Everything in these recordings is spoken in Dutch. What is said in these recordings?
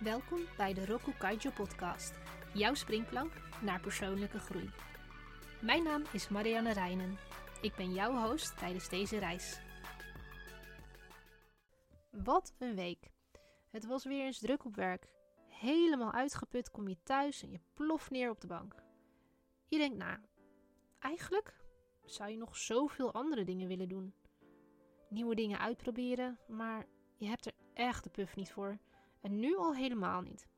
Welkom bij de Roku Kaijo podcast, jouw springplank naar persoonlijke groei. Mijn naam is Marianne Reinen. Ik ben jouw host tijdens deze reis. Wat een week. Het was weer eens druk op werk. Helemaal uitgeput kom je thuis en je ploft neer op de bank. Je denkt na, eigenlijk zou je nog zoveel andere dingen willen doen. Nieuwe dingen uitproberen, maar je hebt er echt de puf niet voor. En nu al helemaal niet.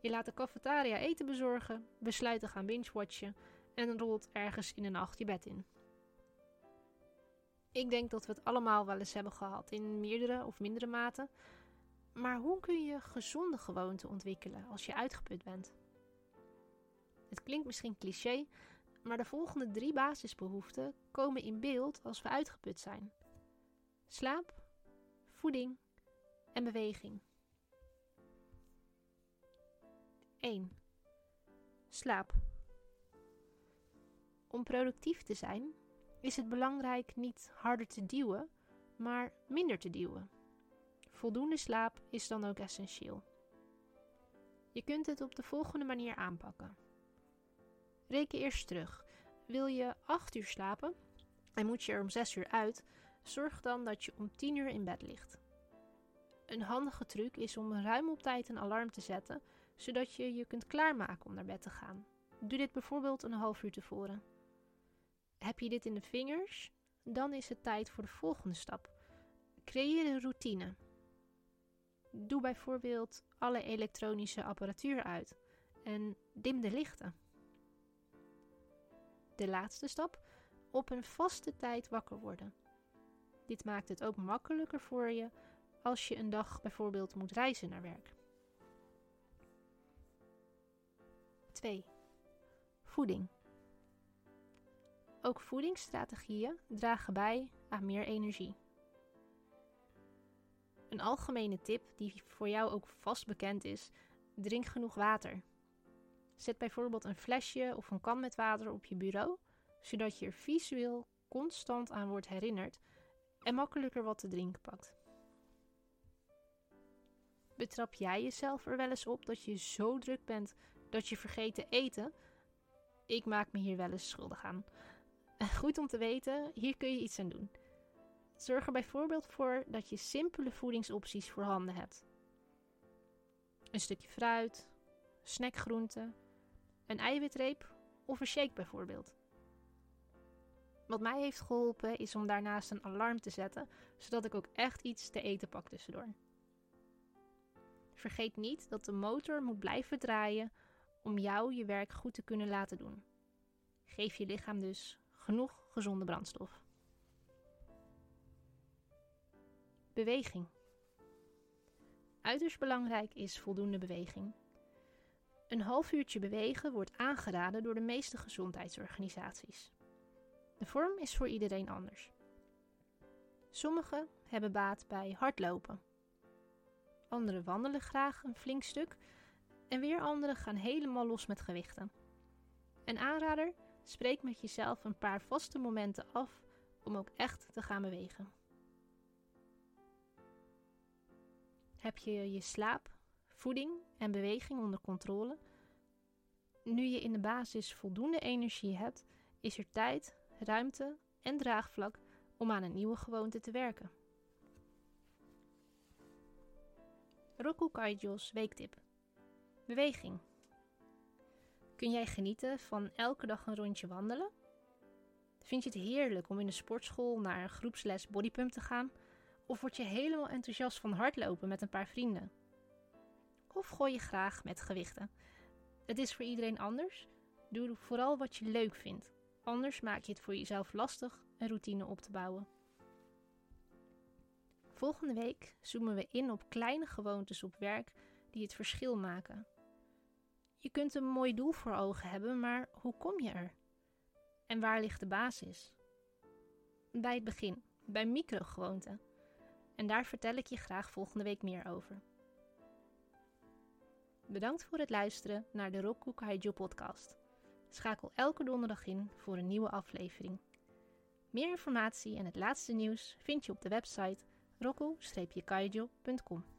Je laat de cafetaria eten bezorgen, besluit te gaan binge-watchen en rolt ergens in de nacht je bed in. Ik denk dat we het allemaal wel eens hebben gehad, in meerdere of mindere mate. Maar hoe kun je gezonde gewoonten ontwikkelen als je uitgeput bent? Het klinkt misschien cliché, maar de volgende drie basisbehoeften komen in beeld als we uitgeput zijn: slaap, voeding en beweging. 1. Slaap. Om productief te zijn is het belangrijk niet harder te duwen, maar minder te duwen. Voldoende slaap is dan ook essentieel. Je kunt het op de volgende manier aanpakken. Reken eerst terug. Wil je 8 uur slapen en moet je er om 6 uur uit, zorg dan dat je om 10 uur in bed ligt. Een handige truc is om ruim op tijd een alarm te zetten, zodat je je kunt klaarmaken om naar bed te gaan. Doe dit bijvoorbeeld een half uur tevoren. Heb je dit in de vingers? Dan is het tijd voor de volgende stap. Creëer een routine. Doe bijvoorbeeld alle elektronische apparatuur uit en dim de lichten. De laatste stap: op een vaste tijd wakker worden. Dit maakt het ook makkelijker voor je als je een dag bijvoorbeeld moet reizen naar werk. 2. Voeding. Ook voedingsstrategieën dragen bij aan meer energie. Een algemene tip die voor jou ook vast bekend is: drink genoeg water. Zet bijvoorbeeld een flesje of een kan met water op je bureau, zodat je er visueel constant aan wordt herinnerd en makkelijker wat te drinken pakt. Betrap jij jezelf er wel eens op dat je zo druk bent dat je vergeet te eten? Ik maak me hier wel eens schuldig aan. Goed om te weten, hier kun je iets aan doen. Zorg er bijvoorbeeld voor dat je simpele voedingsopties voorhanden hebt. Een stukje fruit, snackgroenten, een eiwitreep of een shake bijvoorbeeld. Wat mij heeft geholpen is om daarnaast een alarm te zetten, zodat ik ook echt iets te eten pak tussendoor. Vergeet niet dat de motor moet blijven draaien om jou je werk goed te kunnen laten doen. Geef je lichaam dus genoeg gezonde brandstof. Beweging. Uiterst belangrijk is voldoende beweging. Een half uurtje bewegen wordt aangeraden door de meeste gezondheidsorganisaties. De vorm is voor iedereen anders. Sommigen hebben baat bij hardlopen. Anderen wandelen graag een flink stuk en weer anderen gaan helemaal los met gewichten. Een aanrader, spreek met jezelf een paar vaste momenten af om ook echt te gaan bewegen. Heb je je slaap, voeding en beweging onder controle? Nu je in de basis voldoende energie hebt, is er tijd, ruimte en draagvlak om aan een nieuwe gewoonte te werken. Roku Kaijo's weektip. Beweging. Kun jij genieten van elke dag een rondje wandelen? Vind je het heerlijk om in de sportschool naar een groepsles bodypump te gaan? Of word je helemaal enthousiast van hardlopen met een paar vrienden? Of gooi je graag met gewichten? Het is voor iedereen anders. Doe vooral wat je leuk vindt. Anders maak je het voor jezelf lastig een routine op te bouwen. Volgende week zoomen we in op kleine gewoontes op werk die het verschil maken. Je kunt een mooi doel voor ogen hebben, maar hoe kom je er? En waar ligt de basis? Bij het begin, bij microgewoonten. En daar vertel ik je graag volgende week meer over. Bedankt voor het luisteren naar de Roku Kaijo podcast. Schakel elke donderdag in voor een nieuwe aflevering. Meer informatie en het laatste nieuws vind je op de website roku-kaijo.com.